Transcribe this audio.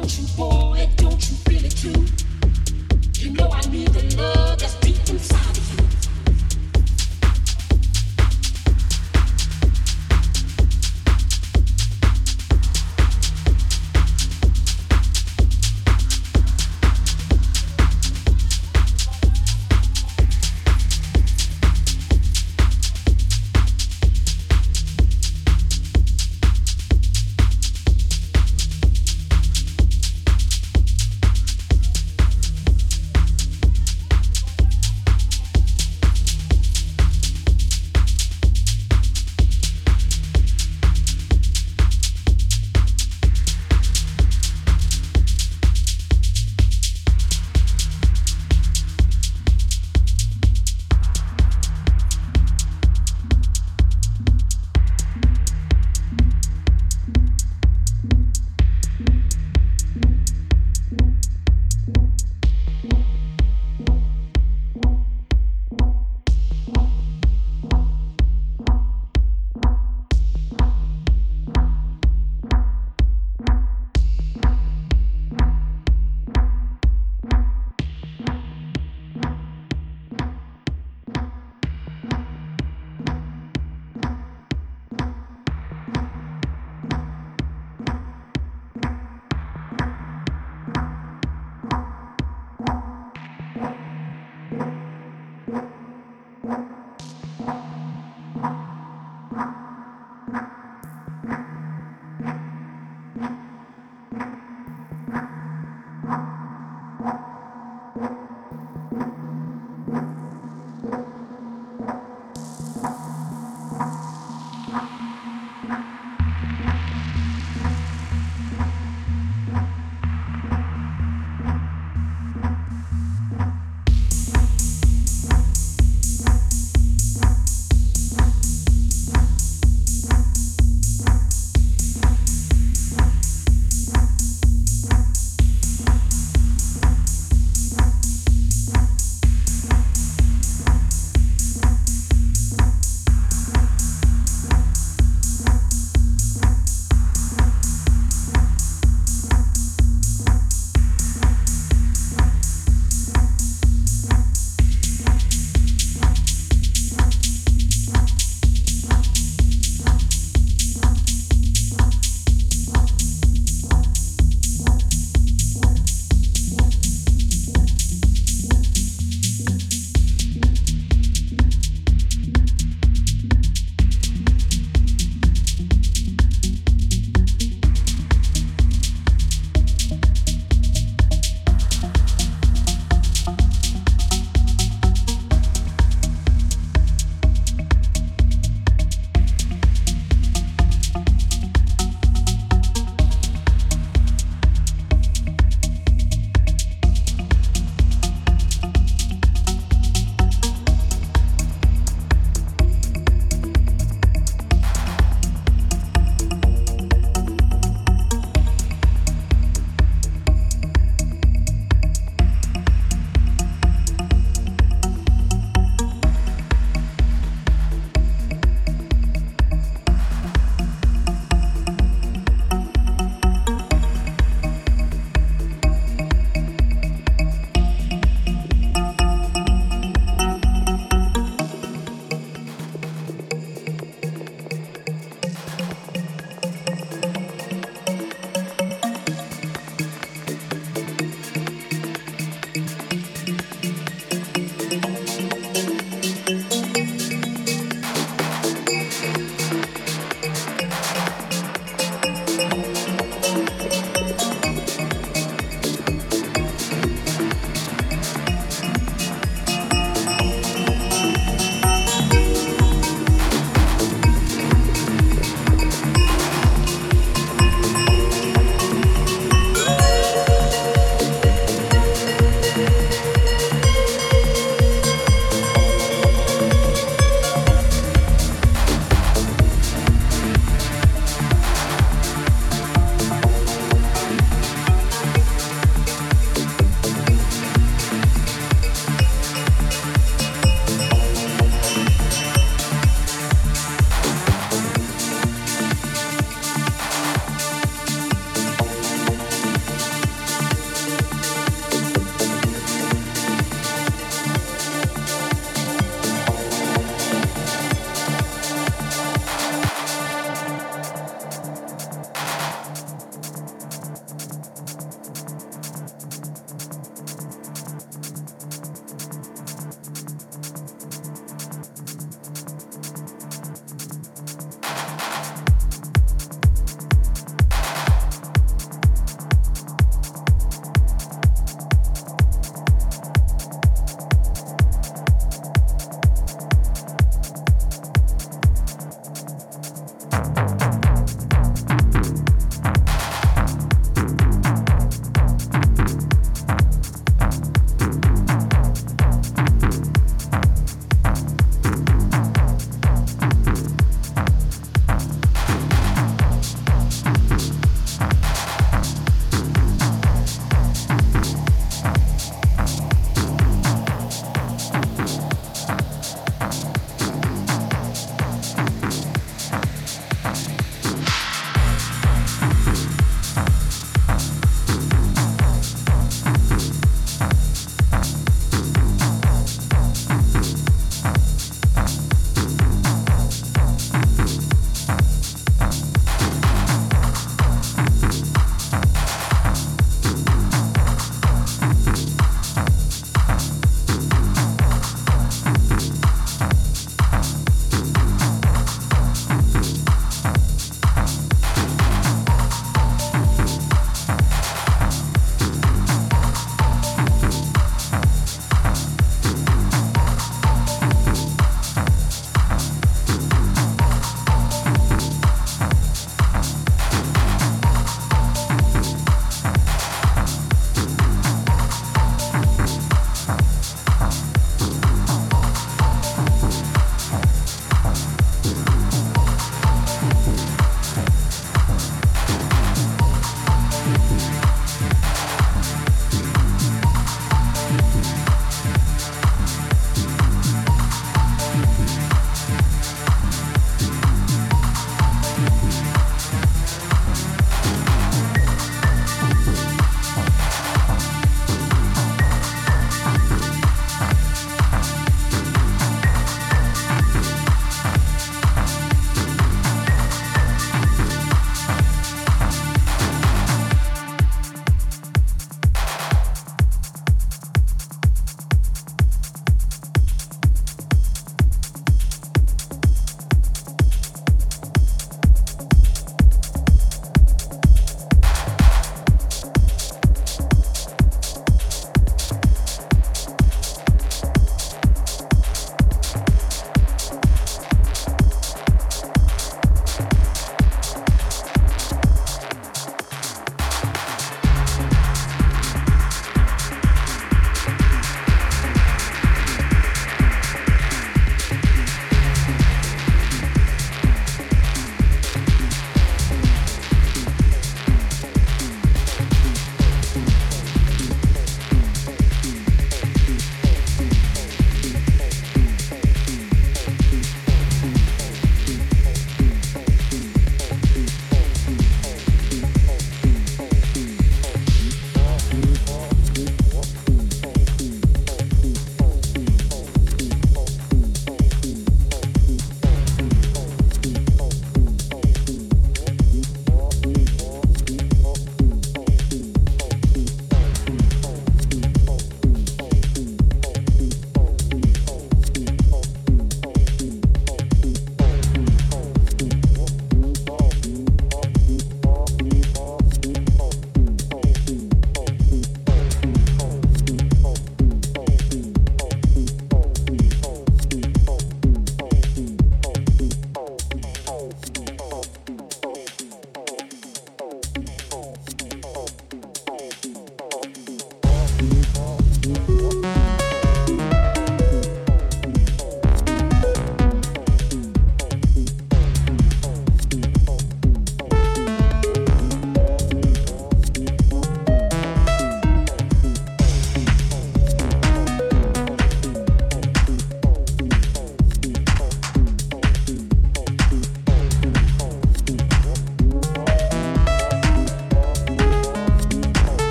don't you, boy, don't you feel it too?